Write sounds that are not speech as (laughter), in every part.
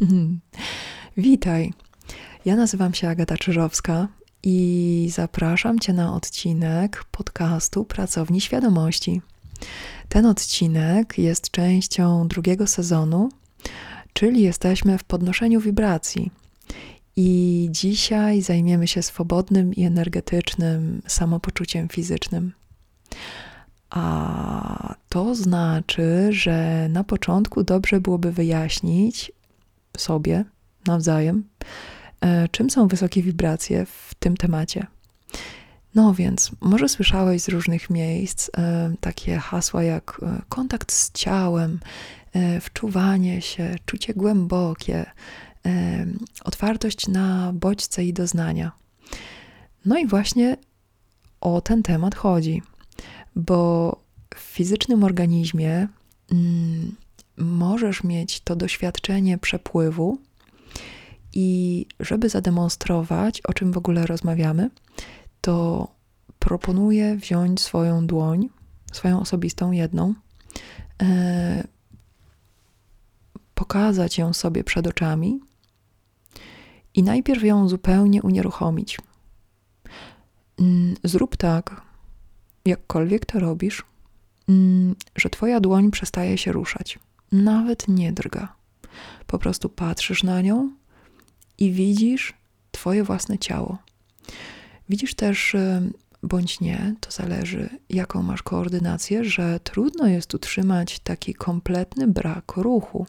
(laughs) Witaj. Ja nazywam się Agata Czyżowska i zapraszam Cię na odcinek podcastu Pracowni Świadomości. Ten odcinek jest częścią drugiego sezonu, czyli jesteśmy w podnoszeniu wibracji. I dzisiaj zajmiemy się swobodnym i energetycznym samopoczuciem fizycznym. A to znaczy, że na początku dobrze byłoby wyjaśnić sobie nawzajem, e, czym są wysokie wibracje w tym temacie. No więc, może słyszałeś z różnych miejsc e, takie hasła jak e, kontakt z ciałem, wczuwanie się, czucie głębokie, otwartość na bodźce i doznania. No i właśnie o ten temat chodzi bo w fizycznym organizmie mm, możesz mieć to doświadczenie przepływu i żeby zademonstrować, o czym w ogóle rozmawiamy, to proponuję wziąć swoją dłoń, swoją osobistą jedną, e, pokazać ją sobie przed oczami i najpierw ją zupełnie unieruchomić. Mm, zrób tak, jakkolwiek to robisz, mm, że twoja dłoń przestaje się ruszać. Nawet nie drga. Po prostu patrzysz na nią i widzisz twoje własne ciało. Widzisz też, y, bądź nie, to zależy, jaką masz koordynację, że trudno jest utrzymać taki kompletny brak ruchu.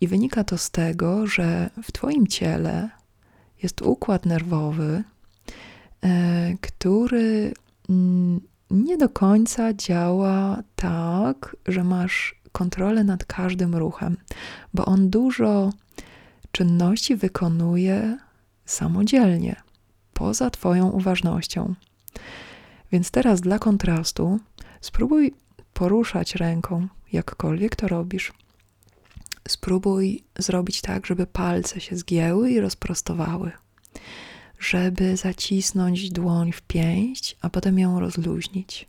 I wynika to z tego, że w Twoim ciele jest układ nerwowy, e, który Mm, nie do końca działa tak, że masz kontrolę nad każdym ruchem, bo on dużo czynności wykonuje samodzielnie, poza Twoją uważnością. Więc teraz dla kontrastu spróbuj poruszać ręką, jakkolwiek to robisz. Spróbuj zrobić tak, żeby palce się zgięły i rozprostowały żeby zacisnąć dłoń w pięść, a potem ją rozluźnić,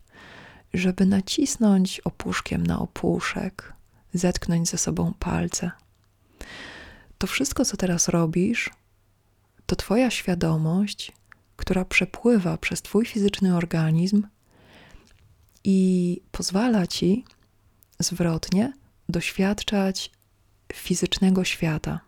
żeby nacisnąć opuszkiem na opuszek, zetknąć ze sobą palce. To wszystko, co teraz robisz, to Twoja świadomość, która przepływa przez Twój fizyczny organizm i pozwala Ci zwrotnie doświadczać fizycznego świata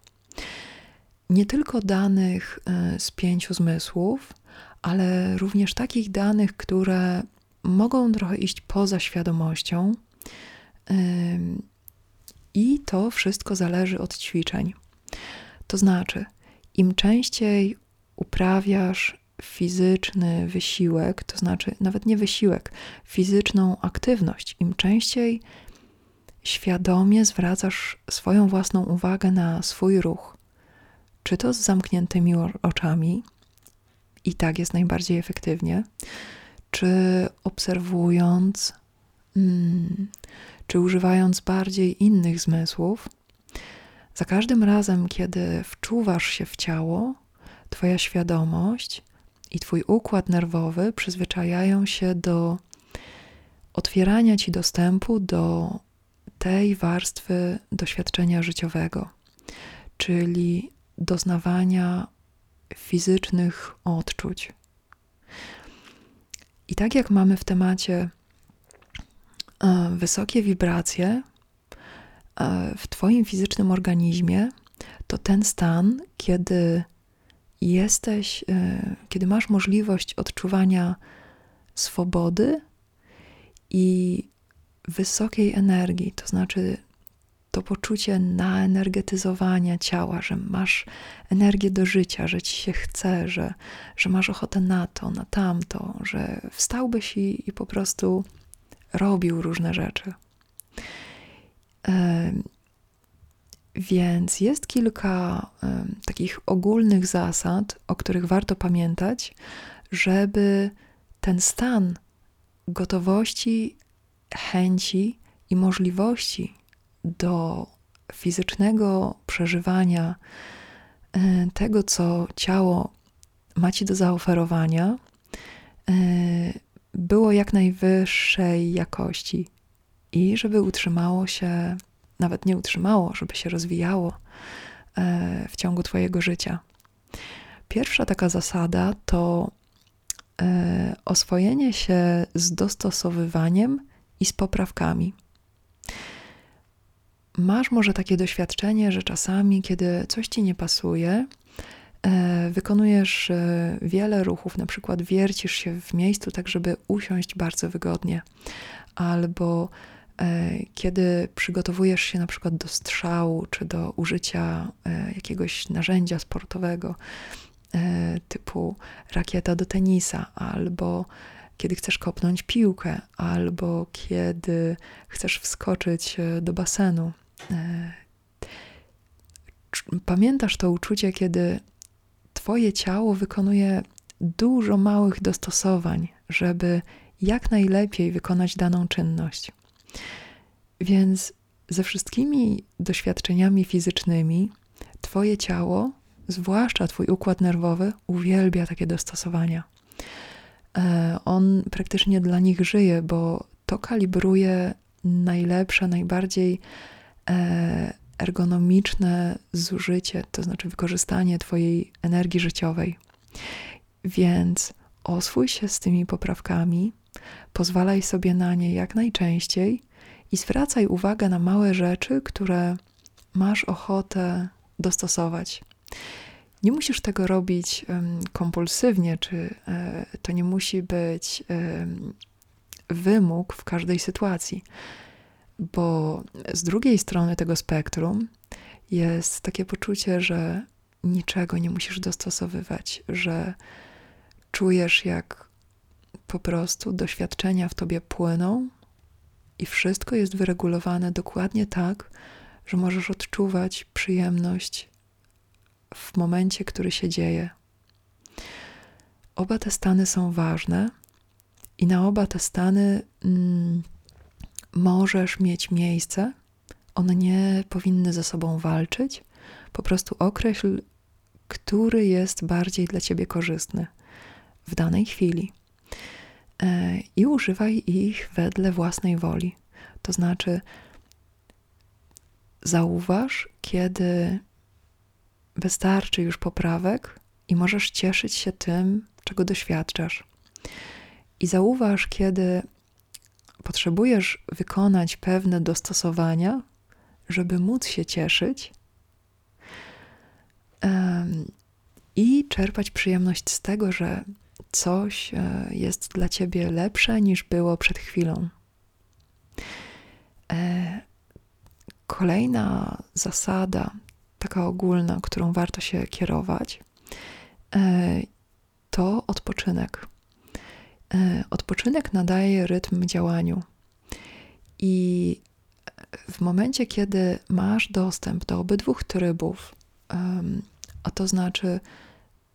nie tylko danych e, z pięciu zmysłów, ale również takich danych, które mogą trochę iść poza świadomością. I to wszystko zależy od ćwiczeń. To znaczy, im częściej uprawiasz fizyczny wysiłek, to znaczy nawet nie wysiłek, fizyczną aktywność, im częściej świadomie zwracasz swoją własną uwagę na swój ruch, czy to z zamkniętymi oczami, i tak jest najbardziej efektywnie, czy obserwując, hmm, czy używając bardziej innych zmysłów. Za każdym razem, kiedy wczuwasz się w ciało, Twoja świadomość i Twój układ nerwowy przyzwyczajają się do otwierania Ci dostępu do tej warstwy doświadczenia życiowego, czyli doznawania fizycznych odczuć. I tak jak mamy w temacie e, wysokie wibracje e, w Twoim fizycznym organizmie, to ten stan, kiedy jesteś, e, kiedy masz możliwość odczuwania swobody i wysokiej energii, to znaczy to poczucie naenergetyzowania ciała, że masz energię do życia, że ci się chce, że, że masz ochotę na to, na tamto, że wstałbyś i, i po prostu robił różne rzeczy. Więc jest kilka takich ogólnych zasad, o których warto pamiętać, żeby ten stan gotowości, chęci i możliwości do fizycznego przeżywania e, tego, co ciało ma ci do zaoferowania, e, było jak najwyższej jakości i żeby utrzymało się nawet nie utrzymało, żeby się rozwijało e, w ciągu Twojego życia. Pierwsza taka zasada to oswojenie się z dostosowywaniem i z poprawkami. Masz może takie doświadczenie, że czasami, kiedy coś ci nie pasuje, e, wykonujesz e, wiele ruchów, na przykład wiercisz się w miejscu, tak żeby usiąść bardzo wygodnie, albo e, kiedy przygotowujesz się na przykład do strzału czy do użycia jakiegoś narzędzia sportowego, typu rakieta do tenisa, albo kiedy chcesz kopnąć piłkę, albo kiedy chcesz wskoczyć do basenu, pamiętasz to uczucie, kiedy Twoje ciało wykonuje dużo małych dostosowań, żeby jak najlepiej wykonać daną czynność. Więc ze wszystkimi doświadczeniami fizycznymi, Twoje ciało, zwłaszcza Twój układ nerwowy, uwielbia takie dostosowania. E, on praktycznie dla nich żyje, bo to kalibruje najlepsze, najbardziej E, ergonomiczne zużycie, to znaczy wykorzystanie Twojej energii życiowej. Więc oswój się z tymi poprawkami, pozwalaj sobie na nie jak najczęściej i zwracaj uwagę na małe rzeczy, które masz ochotę dostosować. Nie musisz tego robić kompulsywnie, czy e, to nie musi być wymóg w każdej sytuacji bo z drugiej strony tego spektrum jest takie poczucie, że niczego nie musisz dostosowywać, że czujesz, jak po prostu doświadczenia w tobie płyną i wszystko jest wyregulowane dokładnie tak, że możesz odczuwać przyjemność w momencie, który się dzieje. Oba te stany są ważne i na oba te stany. Mm, możesz mieć miejsce, one nie powinny ze sobą walczyć. Po prostu określ, który jest bardziej dla ciebie korzystny w danej chwili. E, I używaj ich wedle własnej woli. To znaczy, zauważ, kiedy wystarczy już poprawek i możesz cieszyć się tym, czego doświadczasz. I zauważ, kiedy potrzebujesz wykonać pewne dostosowania, żeby móc się cieszyć i czerpać przyjemność z tego, że coś e, jest dla ciebie lepsze niż było przed chwilą. E, kolejna zasada, taka ogólna, którą warto się kierować, e, to odpoczynek. E, odpoczynek nadaje rytm działaniu. I w momencie, kiedy masz dostęp do obydwu trybów, a to znaczy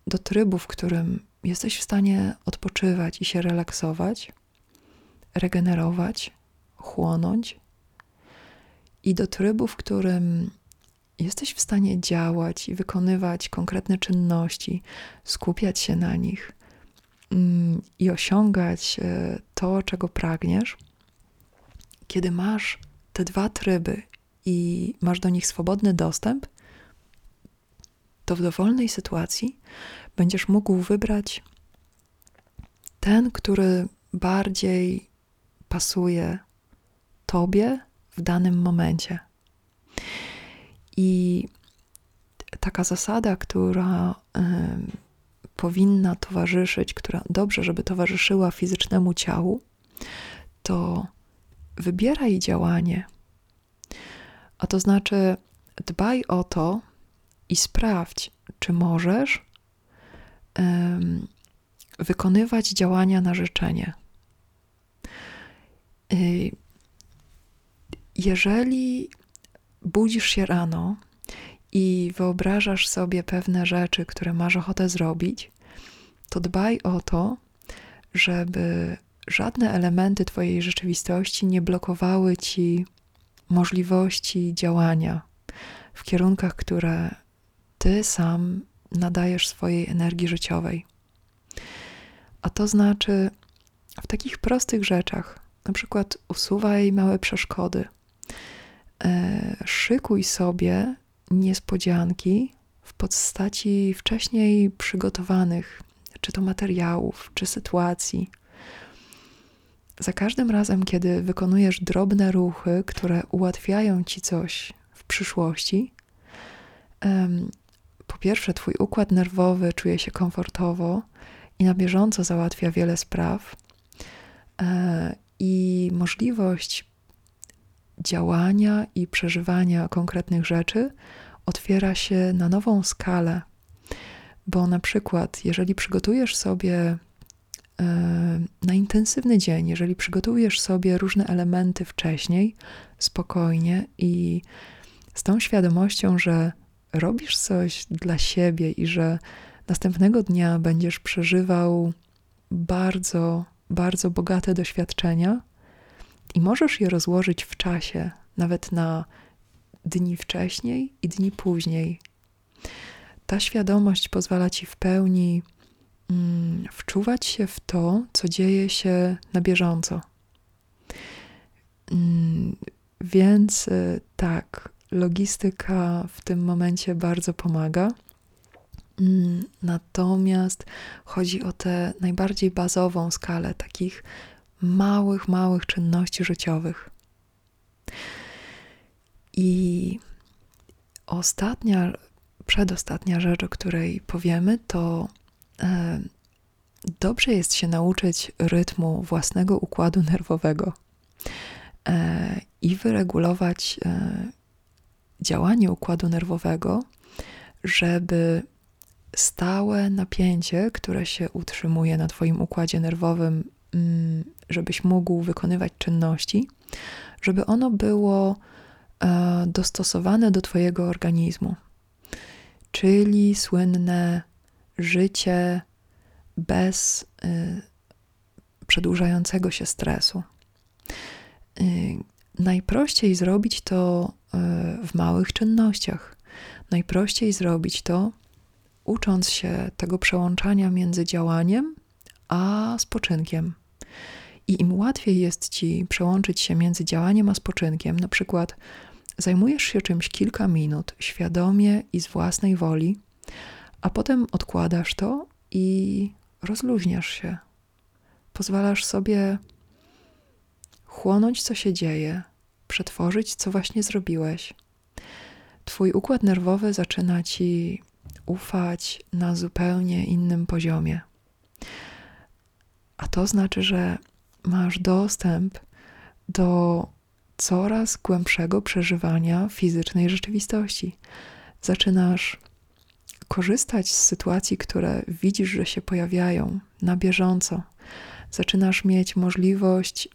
do trybu, w którym jesteś w stanie odpoczywać i się relaksować, regenerować, chłonąć, i do trybu, w którym jesteś w stanie działać i wykonywać konkretne czynności, skupiać się na nich, i osiągać e, to, czego pragniesz, kiedy masz te dwa tryby i masz do nich swobodny dostęp, to w dowolnej sytuacji będziesz mógł wybrać ten, który bardziej pasuje Tobie w danym momencie. I taka zasada, która powinna towarzyszyć, która dobrze, żeby towarzyszyła fizycznemu ciału, to wybieraj działanie. A to znaczy, dbaj o to i sprawdź, czy możesz um, wykonywać działania na życzenie. Y, jeżeli budzisz się rano i wyobrażasz sobie pewne rzeczy, które masz ochotę zrobić, to dbaj o to, żeby żadne elementy Twojej rzeczywistości nie blokowały Ci możliwości działania w kierunkach, które Ty sam nadajesz swojej energii życiowej. A to znaczy w takich prostych rzeczach, na przykład usuwaj małe przeszkody e, szykuj sobie niespodzianki w postaci wcześniej przygotowanych, czy to materiałów, czy sytuacji. Za każdym razem, kiedy wykonujesz drobne ruchy, które ułatwiają ci coś w przyszłości, po pierwsze, twój układ nerwowy czuje się komfortowo i na bieżąco załatwia wiele spraw, e, i możliwość działania i przeżywania konkretnych rzeczy otwiera się na nową skalę. Bo na przykład, jeżeli przygotujesz sobie e, na intensywny dzień, jeżeli przygotujesz sobie różne elementy wcześniej, spokojnie i z tą świadomością, że robisz coś dla siebie i że następnego dnia będziesz przeżywał bardzo, bardzo bogate doświadczenia i możesz je rozłożyć w czasie, nawet na dni wcześniej i dni później. Ta świadomość pozwala ci w pełni mm, wczuwać się w to, co dzieje się na bieżąco. Mm, więc y, tak, logistyka w tym momencie bardzo pomaga. Mm, natomiast chodzi o tę najbardziej bazową skalę takich małych, małych czynności życiowych. I ostatnia, przedostatnia rzecz, o której powiemy, to e, dobrze jest się nauczyć rytmu własnego układu nerwowego e, i wyregulować e, działanie układu nerwowego, żeby stałe napięcie, które się utrzymuje na Twoim układzie nerwowym, mm, żebyś mógł wykonywać czynności, żeby ono było dostosowane do Twojego organizmu. Czyli słynne życie bez e, przedłużającego się stresu. E, najprościej zrobić to w małych czynnościach. Najprościej zrobić to ucząc się tego przełączania między działaniem a spoczynkiem. I im łatwiej jest ci przełączyć się między działaniem a spoczynkiem, na przykład zajmujesz się czymś kilka minut świadomie i z własnej woli, a potem odkładasz to i rozluźniasz się. Pozwalasz sobie chłonąć, co się dzieje, przetworzyć, co właśnie zrobiłeś. Twój układ nerwowy zaczyna ci ufać na zupełnie innym poziomie. A to znaczy, że masz dostęp do coraz głębszego przeżywania fizycznej rzeczywistości. Zaczynasz korzystać z sytuacji, które widzisz, że się pojawiają na bieżąco. Zaczynasz mieć możliwość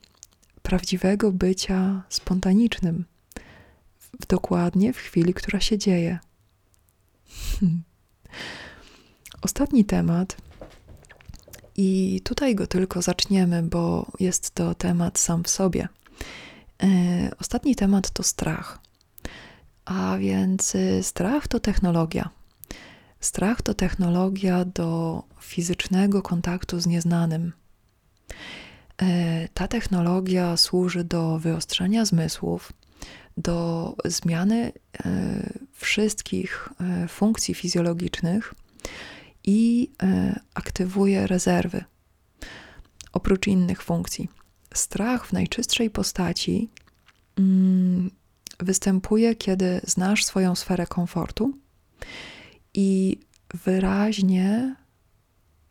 prawdziwego bycia spontanicznym, dokładnie w chwili, która się dzieje. (laughs) Ostatni temat i tutaj go tylko zaczniemy, bo jest to temat sam w sobie. E, ostatni temat to strach. A więc y, strach to technologia. Strach to technologia do fizycznego kontaktu z nieznanym. E, ta technologia służy do wyostrzenia zmysłów, do zmiany e, wszystkich funkcji fizjologicznych i aktywuje rezerwy. Oprócz innych funkcji. Strach w najczystszej postaci mm, występuje, kiedy znasz swoją sferę komfortu i wyraźnie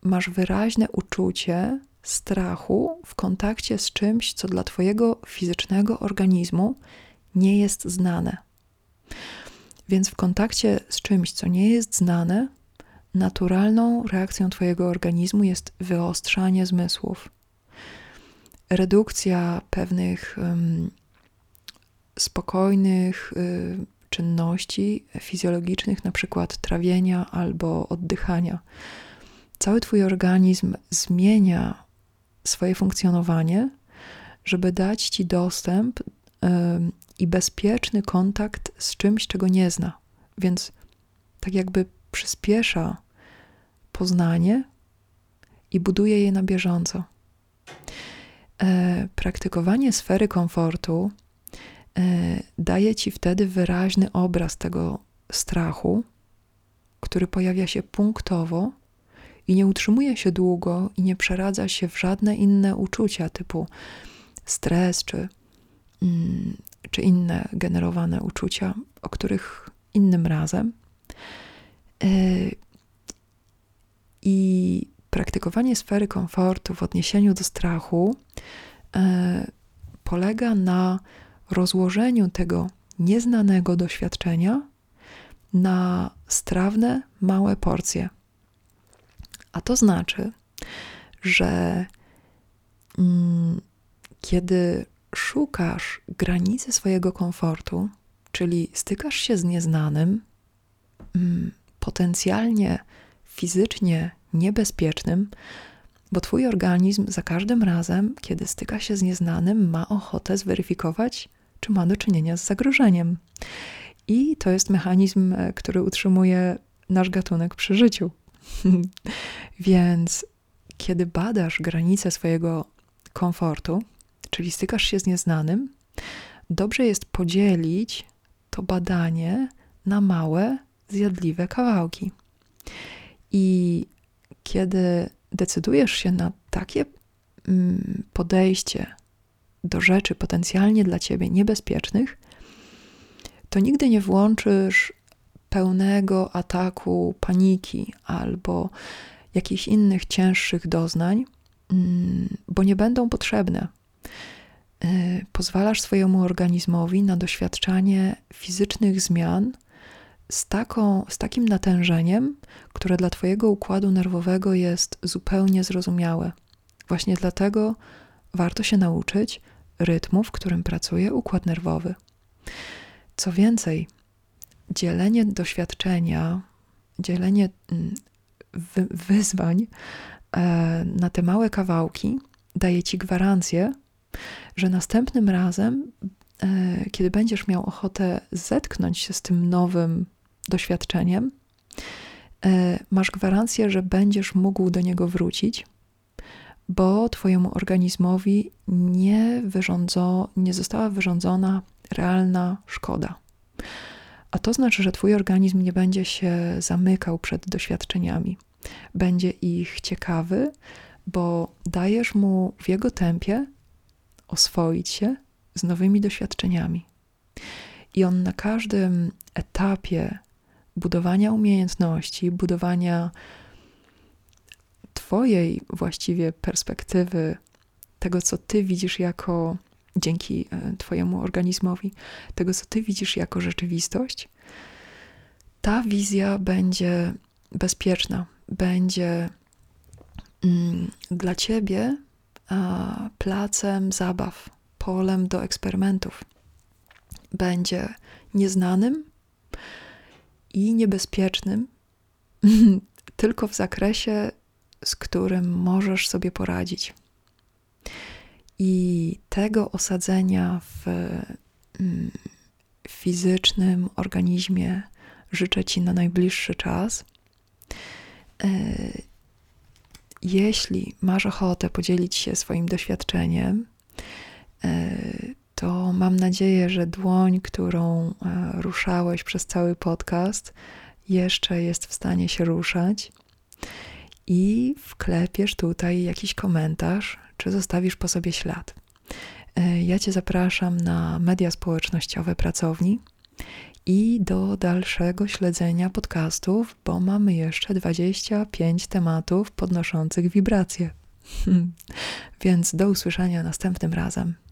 masz wyraźne uczucie strachu w kontakcie z czymś, co dla Twojego fizycznego organizmu nie jest znane. Więc w kontakcie z czymś, co nie jest znane, naturalną reakcją Twojego organizmu jest wyostrzanie zmysłów, redukcja pewnych spokojnych y, czynności fizjologicznych, na przykład trawienia albo oddychania. Cały Twój organizm zmienia swoje funkcjonowanie, żeby dać Ci dostęp i bezpieczny kontakt z czymś, czego nie zna. Więc tak jakby przyspiesza poznanie i buduje je na bieżąco. E, praktykowanie sfery komfortu daje ci wtedy wyraźny obraz tego strachu, który pojawia się punktowo i nie utrzymuje się długo i nie przeradza się w żadne inne uczucia typu stres czy, mm, czy inne generowane uczucia, o których innym razem. E, I praktykowanie sfery komfortu w odniesieniu do strachu e, polega na rozłożeniu tego nieznanego doświadczenia na strawne, małe porcje. A to znaczy, że mm, kiedy szukasz granicy swojego komfortu, czyli stykasz się z nieznanym, mm, potencjalnie fizycznie niebezpiecznym, bo twój organizm za każdym razem, kiedy styka się z nieznanym, ma ochotę zweryfikować, czy ma do czynienia z zagrożeniem. I to jest mechanizm, e, który utrzymuje nasz gatunek przy życiu. (laughs) Więc kiedy badasz granice swojego komfortu, czyli stykasz się z nieznanym, dobrze jest podzielić to badanie na małe, zjadliwe kawałki. I kiedy decydujesz się na takie mm, podejście do rzeczy potencjalnie dla ciebie niebezpiecznych, to nigdy nie włączysz pełnego ataku paniki albo jakichś innych cięższych doznań, mm, bo nie będą potrzebne. Y, pozwalasz swojemu organizmowi na doświadczanie fizycznych zmian z, taką, z takim natężeniem, które dla Twojego układu nerwowego jest zupełnie zrozumiałe. Właśnie dlatego warto się nauczyć rytmu, w którym pracuje układ nerwowy. Co więcej, dzielenie doświadczenia, dzielenie mm, wyzwań e, na te małe kawałki daje ci gwarancję, że następnym razem, e, kiedy będziesz miał ochotę zetknąć się z tym nowym doświadczeniem, e, masz gwarancję, że będziesz mógł do niego wrócić, bo Twojemu organizmowi nie, wyrządzo, nie została wyrządzona realna szkoda. A to znaczy, że Twój organizm nie będzie się zamykał przed doświadczeniami. Będzie ich ciekawy, bo dajesz mu w jego tempie oswoić się z nowymi doświadczeniami. I on na każdym etapie budowania umiejętności, budowania Twojej właściwie perspektywy, tego co Ty widzisz jako dzięki e, Twojemu organizmowi, tego co Ty widzisz jako rzeczywistość, ta wizja będzie bezpieczna, będzie mm, dla Ciebie a, placem zabaw, polem do eksperymentów. Będzie nieznanym i niebezpiecznym, (laughs) tylko w zakresie, z którym możesz sobie poradzić. I tego osadzenia w mm, fizycznym organizmie życzę Ci na najbliższy czas. E, jeśli masz ochotę podzielić się swoim doświadczeniem, e, to mam nadzieję, że dłoń, którą e, ruszałeś przez cały podcast, jeszcze jest w stanie się ruszać i wklepiesz tutaj jakiś komentarz, czy zostawisz po sobie ślad. E, ja Cię zapraszam na media społecznościowe pracowni i do dalszego śledzenia podcastów, bo mamy jeszcze 25 tematów podnoszących wibracje. (laughs) Więc do usłyszenia następnym razem.